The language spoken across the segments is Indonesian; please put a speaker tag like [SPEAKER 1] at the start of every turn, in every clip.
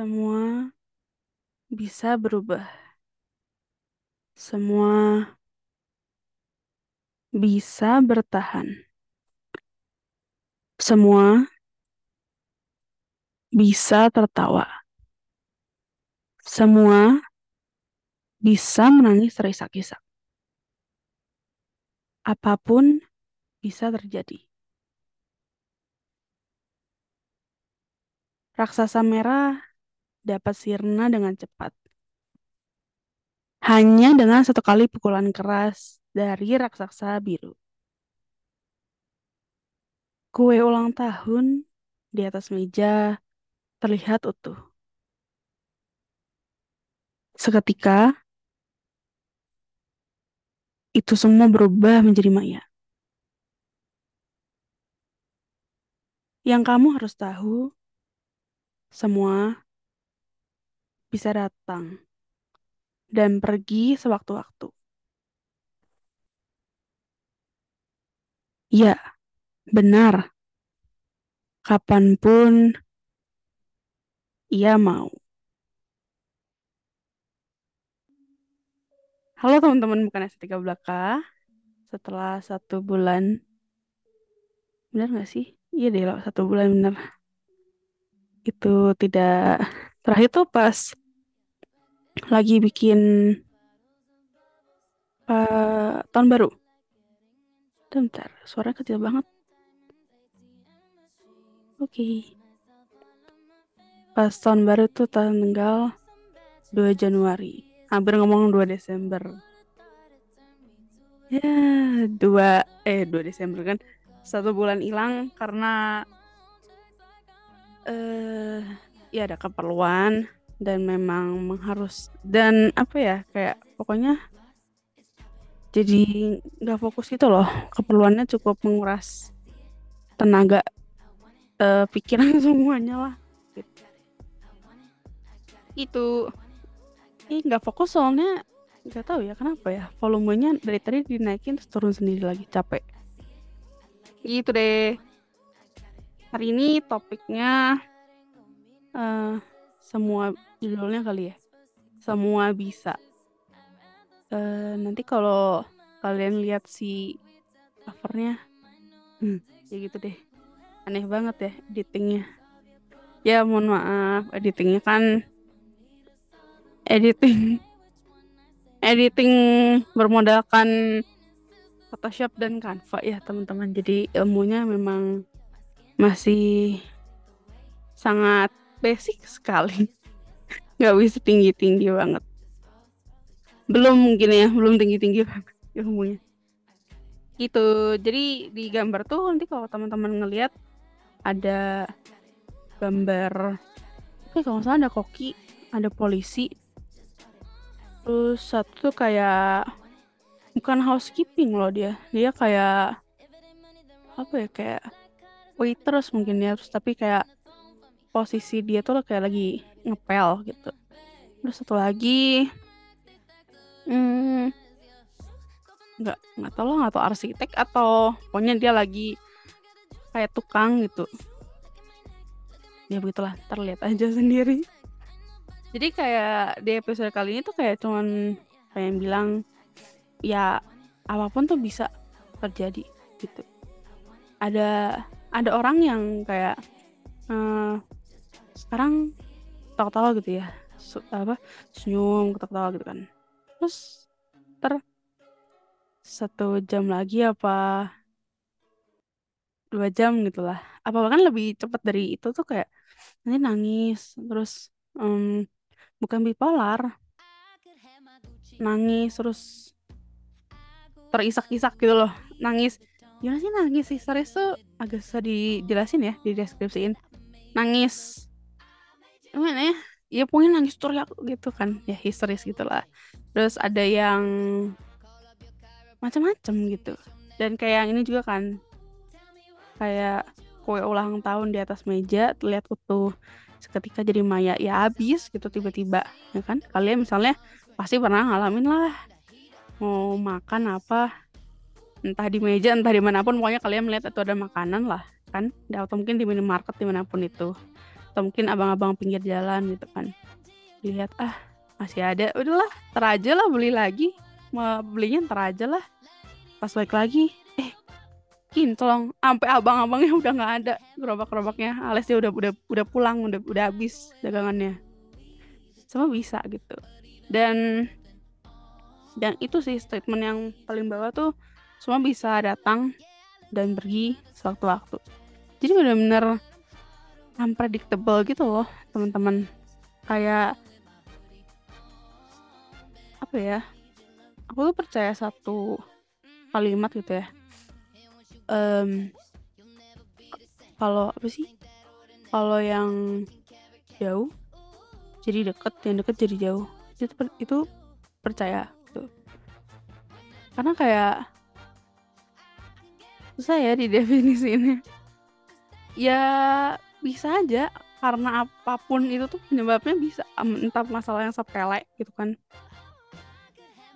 [SPEAKER 1] Semua bisa berubah. Semua bisa bertahan. Semua bisa tertawa. Semua bisa menangis terisak-isak. Apa pun bisa terjadi. Raksasa merah dapat sirna dengan cepat. Hanya dengan satu kali pukulan keras dari raksasa biru. Kue ulang tahun di atas meja terlihat utuh. Seketika, itu semua berubah menjadi maya. Yang kamu harus tahu, semua bisa datang dan pergi sewaktu-waktu. Ya, benar. Kapan pun ia mau. Halo teman-teman bukan S3 Belaka. Setelah satu bulan, benar nggak sih? Iya deh, loh, satu bulan bener. Itu tidak terakhir tuh pas lagi bikin uh, tahun baru. Bentar, suaranya kecil banget. Oke. Okay. Pas tahun baru tuh tanggal 2 Januari. Hampir ngomong 2 Desember. Ya, 2 eh 2 Desember kan. Satu bulan hilang karena eh uh, ya ada keperluan dan memang mengharus dan apa ya kayak pokoknya jadi nggak fokus gitu loh. Keperluannya cukup menguras tenaga uh, pikiran semuanya lah. Gitu. itu ini nggak fokus soalnya nggak tahu ya kenapa ya volumenya dari tadi dinaikin terus turun sendiri lagi capek. Gitu deh. Hari ini topiknya uh, semua judulnya kali ya? Semua bisa. Uh, nanti kalau kalian lihat si covernya hmm, ya gitu deh. Aneh banget ya editingnya. Ya mohon maaf editingnya kan editing editing bermodalkan Photoshop dan Canva ya teman-teman. Jadi ilmunya memang masih sangat basic sekali. Nggak bisa tinggi tinggi banget. Belum mungkin ya belum tinggi tinggi banget ilmunya. Gitu. Jadi di gambar tuh nanti kalau teman-teman ngelihat ada gambar oke kalau salah ada koki ada polisi. Terus satu tuh kayak bukan housekeeping loh dia. Dia kayak apa ya kayak waitress mungkin ya. Terus tapi kayak posisi dia tuh kayak lagi ngepel gitu. Terus satu lagi hmm, nggak nggak tahu lah nggak tahu arsitek atau pokoknya dia lagi kayak tukang gitu. Ya begitulah terlihat aja sendiri. Jadi kayak di episode kali ini tuh kayak cuman pengen bilang ya apa pun tuh bisa terjadi gitu. Ada ada orang yang kayak uh, sekarang ketawa-tawa gitu ya. Su apa senyum ketawa-tawa gitu kan. Terus ter satu jam lagi apa dua jam gitulah apa bahkan lebih cepat dari itu tuh kayak nanti nangis terus um, bukan bipolar. Nangis terus terisak-isak gitu loh. Nangis. Gimana sih nangis sih? Serius tuh agak susah dijelasin ya di deskripsiin. Nangis gimana ya ya pokoknya nangis teriak gitu kan. Ya histeris gitulah terus ada yang macam-macam gitu. Dan kayak yang ini juga kan. Kayak kue ulang tahun di atas meja terlihat utuh. Seketika jadi maya ya habis gitu tiba-tiba ya kan? Kalian misalnya pasti pernah ngalamin lah. Mau makan apa entah di meja entah di mana pun pokoknya kalian melihat itu ada makanan lah kan? Atau mungkin di minimarket di mana pun itu atau mungkin abang-abang pinggir jalan gitu kan. Lihat ah masih ada. Udahlah teraja lah beli lagi. Mau belinya ntar aja lah. Pas balik lagi eh kinclong sampai abang-abangnya udah nggak ada. Gerobak-gerobaknya alias dia udah udah udah pulang udah udah habis dagangannya. Semua bisa gitu. Dan dan itu sih statement yang paling bawah tuh semua bisa datang dan pergi sewaktu-waktu. Jadi benar-benar unpredictable gitu loh teman-teman. Kayak apa ya aku tuh percaya satu kalimat gitu ya. Um, kalau apa sih kalau yang jauh jadi deket yang deket jadi jauh. Itu itu percaya gitu. Karena kayak susah ya ini ya bisa aja karena apa pun itu tuh penyebabnya bisa entah masalah yang sepele gitu kan.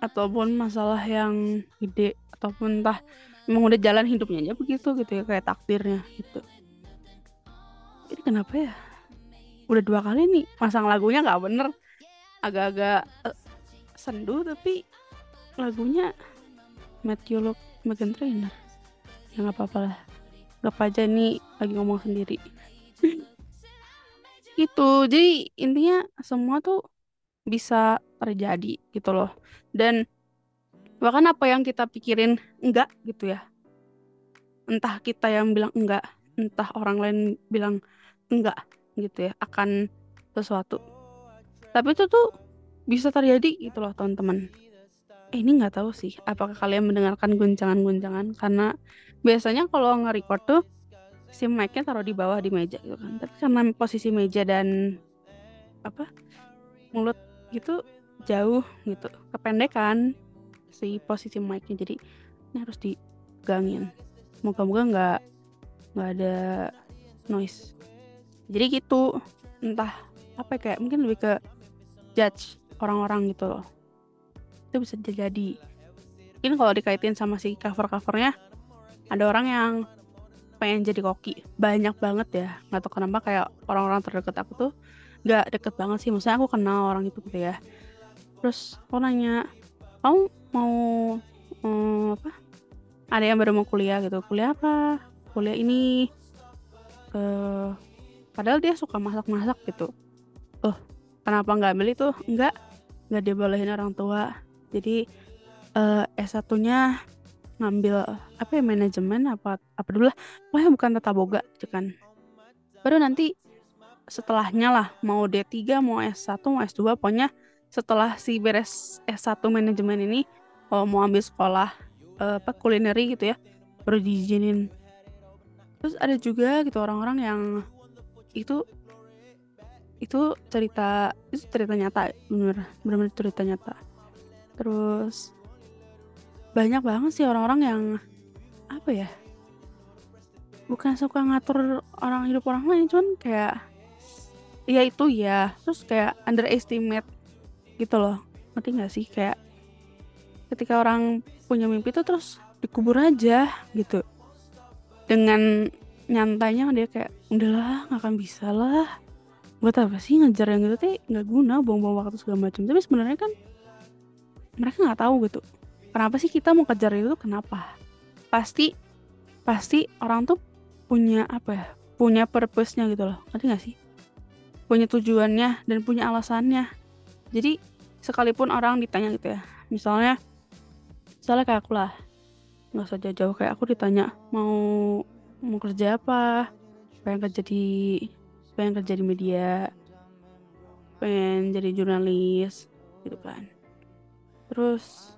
[SPEAKER 1] Ataupun masalah yang gede ataupun entah memang udah jalan hidupnya aja begitu gitu ya kayak takdirnya gitu. Ini kenapa ya? Udah dua kali nih pasang lagunya nggak bener. Agak-agak uh, sendu tapi lagunya Matthew Look Megan Trainer ya nggak apa-apa lah. Gak aja nih lagi ngomong sendiri itu jadi intinya semua tuh bisa terjadi gitu loh. Dan bahkan apa yang kita pikirin enggak gitu ya. Entah kita yang bilang enggak entah orang lain bilang enggak gitu ya akan sesuatu. Tapi itu tuh bisa terjadi gitu loh teman-teman. Eh, ini nggak tahu sih apakah kalian mendengarkan guncangan-guncangan karena biasanya kalau nge-record tuh si mic-nya taruh di bawah di meja gitu kan. Tapi karena posisi meja dan apa mulut gitu jauh gitu kependekan si posisi mic-nya. Jadi ini harus digangin. Moga-moga nggak nggak ada noise. Jadi gitu entah apa ya, kayak mungkin lebih ke judge orang-orang gitu loh. Itu bisa jadi. Mungkin kalau dikaitin sama si cover-covernya ada orang yang pengen jadi koki. Banyak banget ya. Nggak tahu kenapa kayak orang-orang terdekat aku tuh nggak deket banget sih. Maksudnya aku kenal orang itu gitu ya. Terus aku nanya kamu mau hmm, apa? Ada yang baru mau kuliah gitu. Kuliah apa? Kuliah ini. Uh, padahal dia suka masak-masak gitu. Oh kenapa nggak ambil itu nggak. Nggak dibolehin orang tua. Jadi uh, S1 nya ngambil apa ya manajemen apa apa dulu lah. Pokoknya bukan tata boga gitu kan. Baru nanti setelahnya lah mau D3 mau S1 mau S2 pokoknya setelah si beres S1 manajemen ini kalau mau ambil sekolah uh, apa kulineri gitu ya baru diizinin. Terus ada juga gitu orang-orang yang itu itu cerita itu cerita nyata bener bener cerita nyata. Terus banyak banget sih orang-orang yang apa ya bukan suka ngatur orang hidup orang lain cuman kayak ya itu ya terus kayak underestimate gitu loh. Ngerti gak sih? Kayak ketika orang punya mimpi itu terus dikubur aja gitu. Dengan nyantainya dia kayak udahlah nggak akan bisa lah. Buat apa sih ngejar yang gitu? Tuh nggak guna buang-buang waktu segala macam. Tapi sebenarnya kan mereka nggak tahu gitu kenapa sih kita mau kejar itu kenapa? Pasti pasti orang tuh punya apa ya punya purpose-nya gitu loh. Ngerti gak sih? Punya tujuannya dan punya alasannya. Jadi sekalipun orang ditanya gitu ya misalnya misalnya kayak aku lah nggak usah jauh-jauh kayak aku ditanya mau mau kerja apa? Pengen kerja di pengen kerja di media? Pengen jadi jurnalis? Gitu kan. Terus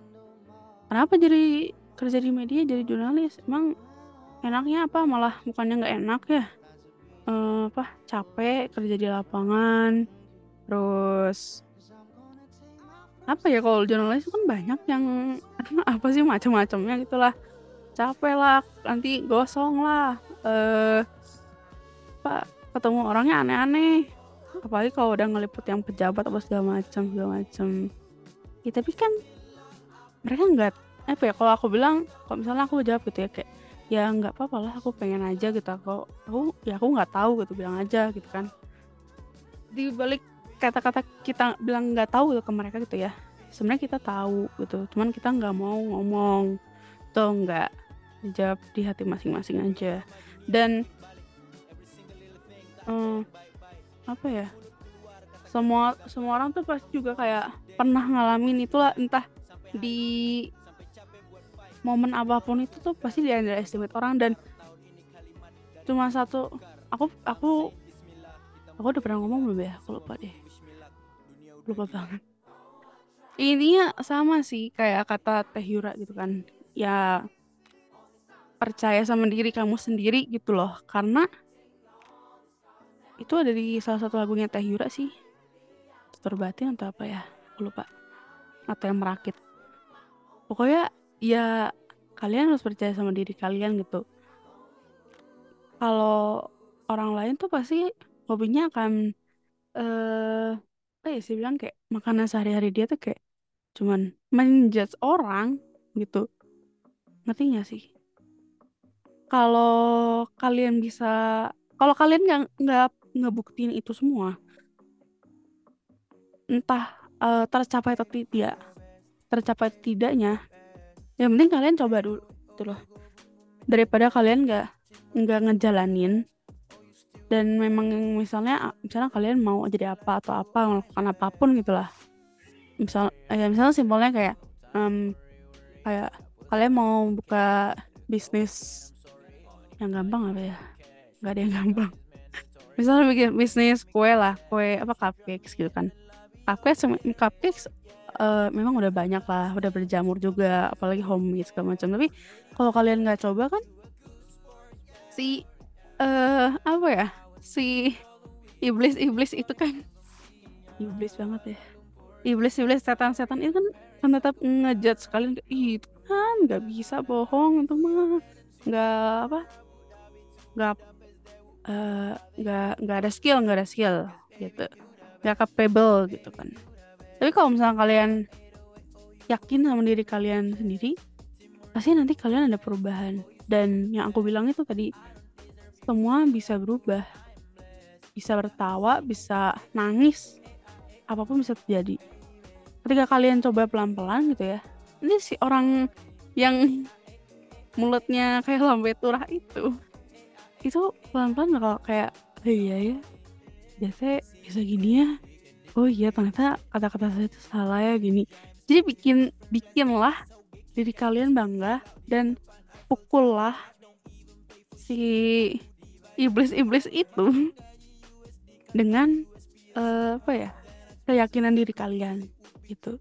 [SPEAKER 1] kenapa jadi kerja di media jadi jurnalis? Emang enaknya apa? Malah bukannya nggak enak ya? E, apa capek kerja di lapangan terus apa ya kalau jurnalis kan banyak yang apa sih macam-macamnya gitulah. Capek lah nanti gosong lah. Eh pak ketemu orangnya aneh-aneh. Apalagi kalau udah ngeliput yang pejabat apa segala macam segala macam. Ya, tapi kan mereka nggak apa ya kalau aku bilang kalau misalnya aku jawab gitu ya kayak ya nggak apa-apa lah aku pengen aja gitu. Aku aku ya aku nggak tahu gitu bilang aja gitu kan. Di balik kata-kata kita bilang nggak tahu ke mereka gitu ya sebenarnya kita tahu gitu cuman kita nggak mau ngomong tuh nggak dijawab di hati masing-masing aja. Dan um, apa ya semua semua orang tuh pasti juga kayak pernah ngalamin itulah entah di momen apa pun itu tuh pasti di underestimate orang dan cuma satu aku aku aku udah pernah ngomong belum ya? Aku lupa deh. Lupa banget. Intinya sama sih kayak kata Teh Yura gitu kan. Ya percaya sama diri kamu sendiri gitu loh. Karena itu ada di salah satu lagunya Teh Yura sih. Terbatin atau apa ya? Aku lupa. Atau yang merakit pokoknya ya kalian harus percaya sama diri kalian gitu. Kalau orang lain tuh pasti hobinya akan eh apa ya sih bilang kayak makanan sehari-hari dia tuh kayak cuman menjudge orang gitu. Ngerti gak sih? Kalau kalian bisa kalau kalian nggak nggak ngebuktiin itu semua entah uh, tercapai atau tidak tercapai tidaknya yang penting kalian coba dulu gitu loh. Daripada kalian nggak nggak ngejalanin dan memang misalnya misalnya kalian mau jadi apa atau apa melakukan apa pun gitulah misal ya misalnya simpelnya kayak um, kayak kalian mau buka bisnis yang gampang apa ya? Nggak ada yang gampang. Misalnya bikin bisnis kue lah kue apa cupcakes gitu kan. Cupcakes cupcakes uh, memang udah banyak lah udah berjamur juga apalagi homemade segala macam. Tapi kalau kalian nggak coba kan si uh, apa ya si iblis iblis itu kan iblis banget ya. Iblis iblis setan setan itu kan kan tetap ngejat sekali itu kan nggak bisa bohong itu mah nggak apa nggak eh, nggak uh, nggak ada skill nggak ada skill gitu. Nggak capable gitu kan tapi kalau misalnya kalian yakin sama diri kalian sendiri pasti nanti kalian ada perubahan. Dan yang aku bilang itu tadi semua bisa berubah. Bisa bertawa bisa nangis apa pun bisa terjadi. Ketika kalian coba pelan-pelan gitu ya ini si orang yang mulutnya kayak lambe turah itu itu pelan-pelan bakal kayak oh iya ya biasa bisa gini ya oh iya ternyata kata-kata saya itu salah ya gini. Jadi bikin bikinlah diri kalian bangga dan pukullah si iblis-iblis itu dengan uh, apa ya keyakinan diri kalian gitu.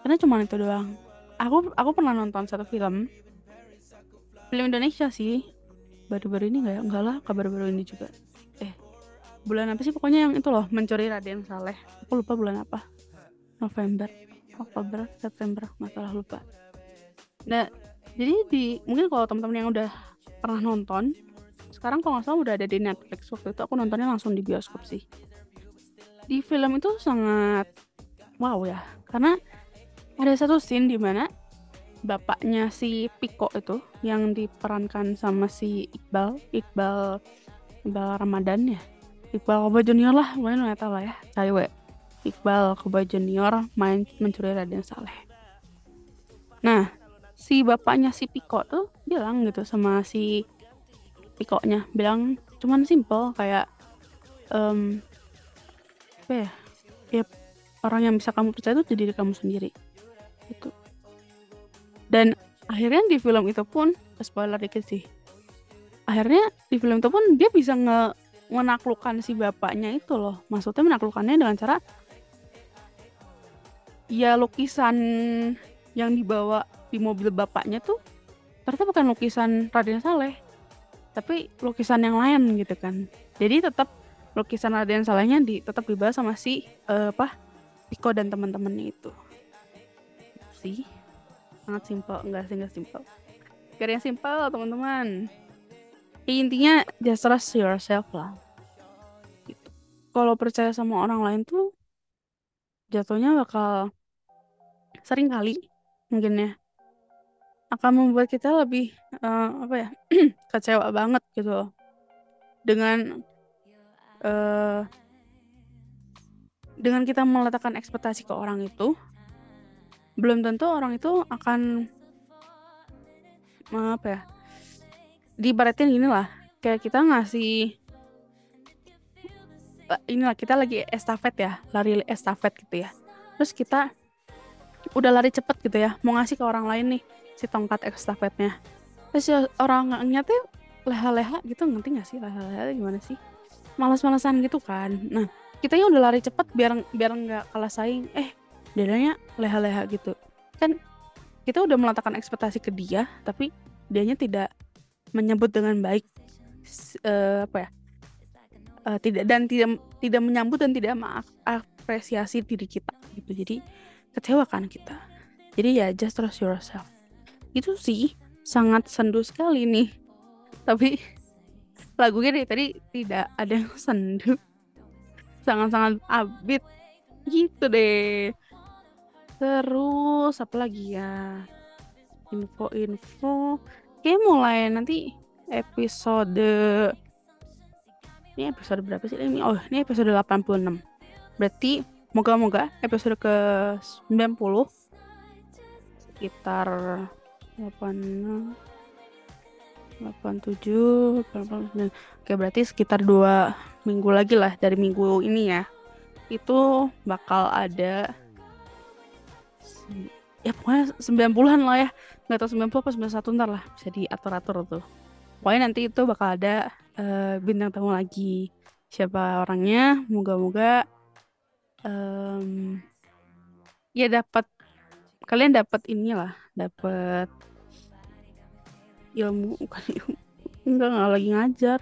[SPEAKER 1] Karena cuma itu doang. Aku aku pernah nonton satu film film Indonesia sih. Baru-baru ini nggak ya? Enggak lah kabar baru ini juga bulan apa sih? Pokoknya yang itu loh mencuri Raden Saleh. Aku lupa bulan apa. November Oktober September masalah lupa. Nah jadi di mungkin kalau teman-teman yang udah pernah nonton sekarang kalau nggak salah udah ada di Netflix. Waktu itu aku nontonnya langsung di bioskop sih. Di film itu sangat wow ya karena ada satu scene di mana bapaknya si Piko itu yang diperankan sama si Iqbal Iqbal Iqbal Ramadan ya Iqbal Koba Junior lah nggak tahu lah ya. Cewek Iqbal Koba Junior main mencuri Raden Saleh. Nah si bapaknya si Piko tuh bilang gitu sama si Piko-nya. Bilang cuman simple kayak um, apa ya? Ya orang yang bisa kamu percaya itu jadi diri kamu sendiri. Itu dan akhirnya di film itu pun spoiler dikit sih. Akhirnya di film itu pun dia bisa nge menaklukkan si bapaknya itu loh. Maksudnya menaklukkannya dengan cara ya lukisan yang dibawa di mobil bapaknya tuh ternyata bukan lukisan Raden Saleh tapi lukisan yang lain gitu kan. Jadi tetap lukisan Raden Salehnya di tetap dibawa sama si uh, apa Piko dan teman-temannya itu. Sih sangat simpel enggak sih enggak simpel. Gak yang simpel teman-teman intinya just trust yourself lah. Gitu. kalau percaya sama orang lain tuh jatuhnya bakal sering kali mungkin ya. Akan membuat kita lebih uh, apa ya kecewa banget gitu dengan uh, dengan kita meletakkan ekspektasi ke orang itu belum tentu orang itu akan apa ya diibaratin gini lah kayak kita ngasih eh, inilah kita lagi estafet ya lari estafet gitu ya. Terus kita udah lari cepet gitu ya mau ngasih ke orang lain nih si tongkat estafetnya. Terus ya orang tuh leha-leha gitu ngerti gak sih leha-leha gimana sih? Malas-malasan gitu kan. Nah kita yang udah lari cepet biar biar nggak kalah saing eh dadanya leha-leha gitu. Kan kita udah meletakkan ekspektasi ke dia tapi dianya tidak menyebut dengan baik uh, apa ya uh, tidak dan tidak tidak menyambut dan tidak mengapresiasi diri kita gitu. Jadi kecewa kan kita. Jadi ya just trust yourself. Itu sih sangat sendu sekali nih. Tapi lagunya dari tadi tidak ada yang sendu. Sangat-sangat abit gitu deh. Terus apa lagi ya? Info-info. Kayak mulai nanti episode ini episode berapa sih ini? Oh, ini episode 86. Berarti moga-moga episode ke 90 sekitar 8 87 89. Oke, berarti sekitar dua minggu lagi lah dari minggu ini ya. Itu bakal ada ya pokoknya 90-an lah ya nggak tahu 90 apa 91 ntar lah. Bisa diatur-atur tuh. Pokoknya nanti itu bakal ada uh, bintang tamu lagi. Siapa orangnya? Moga-moga um, ya dapat kalian dapat inilah dapat ilmu bukan ilmu. Enggak nggak lagi ngajar.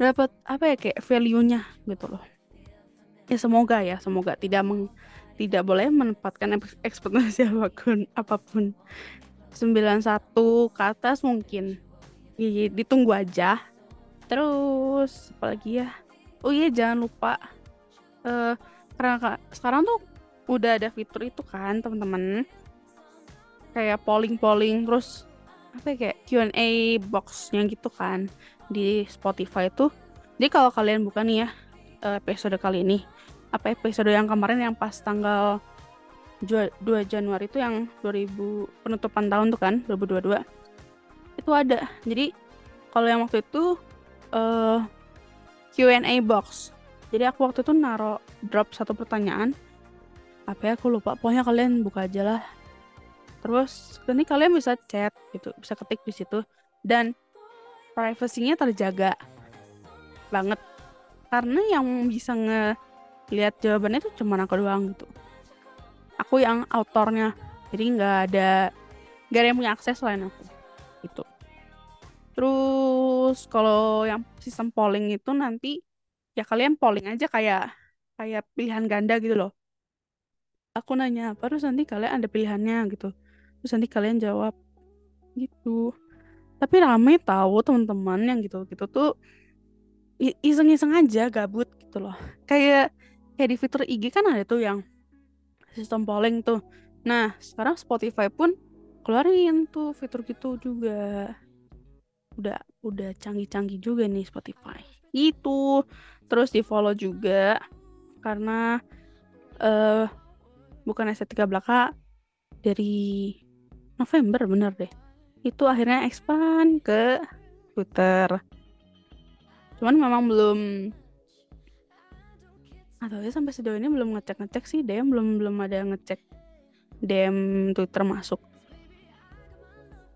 [SPEAKER 1] Dapat apa ya kayak value-nya gitu loh. Ya semoga ya semoga tidak meng tidak boleh menempatkan ekspektasi apa pun apa pun 91 ke atas mungkin. Ditunggu aja. Terus apalagi ya? Oh iya jangan lupa uh, karena sekarang tuh udah ada fitur itu kan teman-teman. Kayak polling-polling terus apa ya, kayak Q&A boxnya gitu kan di Spotify itu jadi kalau kalian buka nih ya eh, episode kali ini apa episode yang kemarin yang pas tanggal 2, Januari itu yang 2000 penutupan tahun tuh kan 2022 itu ada. Jadi kalau yang waktu itu uh, eh, Q&A box. Jadi aku waktu itu naro drop satu pertanyaan. Apa ya aku lupa. Pokoknya kalian buka aja lah. Terus nanti kalian bisa chat gitu bisa ketik di situ. Dan privasinya terjaga banget. Karena yang bisa nge lihat jawabannya itu cuma aku doang gitu aku yang autornya. Jadi nggak ada nggak ada yang punya akses selain aku itu terus kalau yang sistem polling itu nanti ya kalian polling aja kayak kayak pilihan ganda gitu loh. Aku nanya apa terus nanti kalian ada pilihannya? Gitu. Terus nanti kalian jawab gitu. Tapi rame tahu teman-teman yang gitu gitu tuh iseng-iseng aja gabut gitu loh. Kayak kayak di fitur IG kan ada tuh yang sistem polling tuh. Nah, sekarang Spotify pun keluarin tuh fitur gitu juga. Udah udah canggih-canggih juga nih Spotify. Itu terus di follow juga karena uh, bukan estetika belaka dari November bener deh. Itu akhirnya expand ke Twitter. Cuman memang belum atau ya sampai sejauh ini belum ngecek ngecek sih DM belum belum ada ngecek DM Twitter masuk.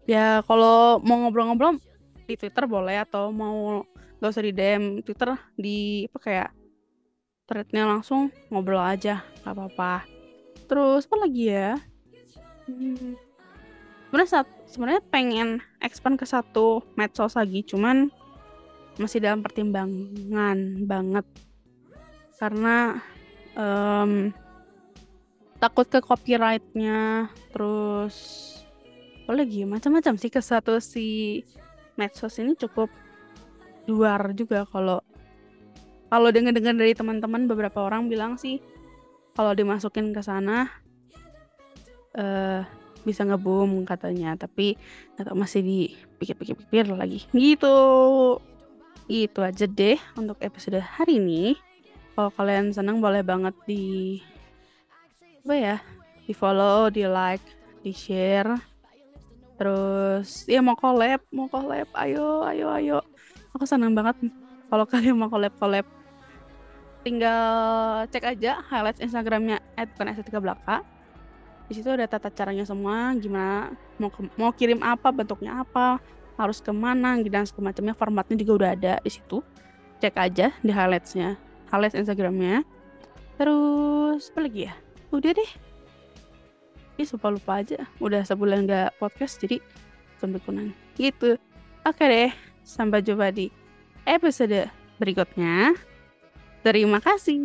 [SPEAKER 1] Ya kalau mau ngobrol-ngobrol di Twitter boleh atau mau gak usah di DM Twitter di apa kayak threadnya langsung ngobrol aja nggak apa-apa. Terus apa lagi ya? Hmm, sebenarnya saat sebenarnya pengen expand ke satu medsos lagi cuman masih dalam pertimbangan banget karena um, takut ke copyrightnya terus apa lagi macam-macam sih ke satu si medsos ini cukup luar juga kalau kalau dengar-dengar dari teman-teman beberapa orang bilang sih kalau dimasukin ke sana uh, bisa ngeboom katanya tapi atau masih dipikir-pikir lagi. Gitu. Gitu aja deh untuk episode hari ini kalau kalian senang boleh banget di apa ya di follow di like di share terus ya mau collab mau collab. Ayo ayo ayo. Aku senang banget kalau kalian mau collab collab. Tinggal cek aja highlights instagramnya @estetika belaka. Di situ ada tata caranya semua gimana mau mau kirim apa bentuknya apa harus ke mana dan semacamnya formatnya juga udah ada di situ. Cek aja di highlightsnya highlights Instagramnya. Terus apa lagi ya? Udah deh. Ih, lupa lupa aja. Udah sebulan gak podcast jadi kembekunan gitu. Oke deh sampai jumpa di episode berikutnya. Terima kasih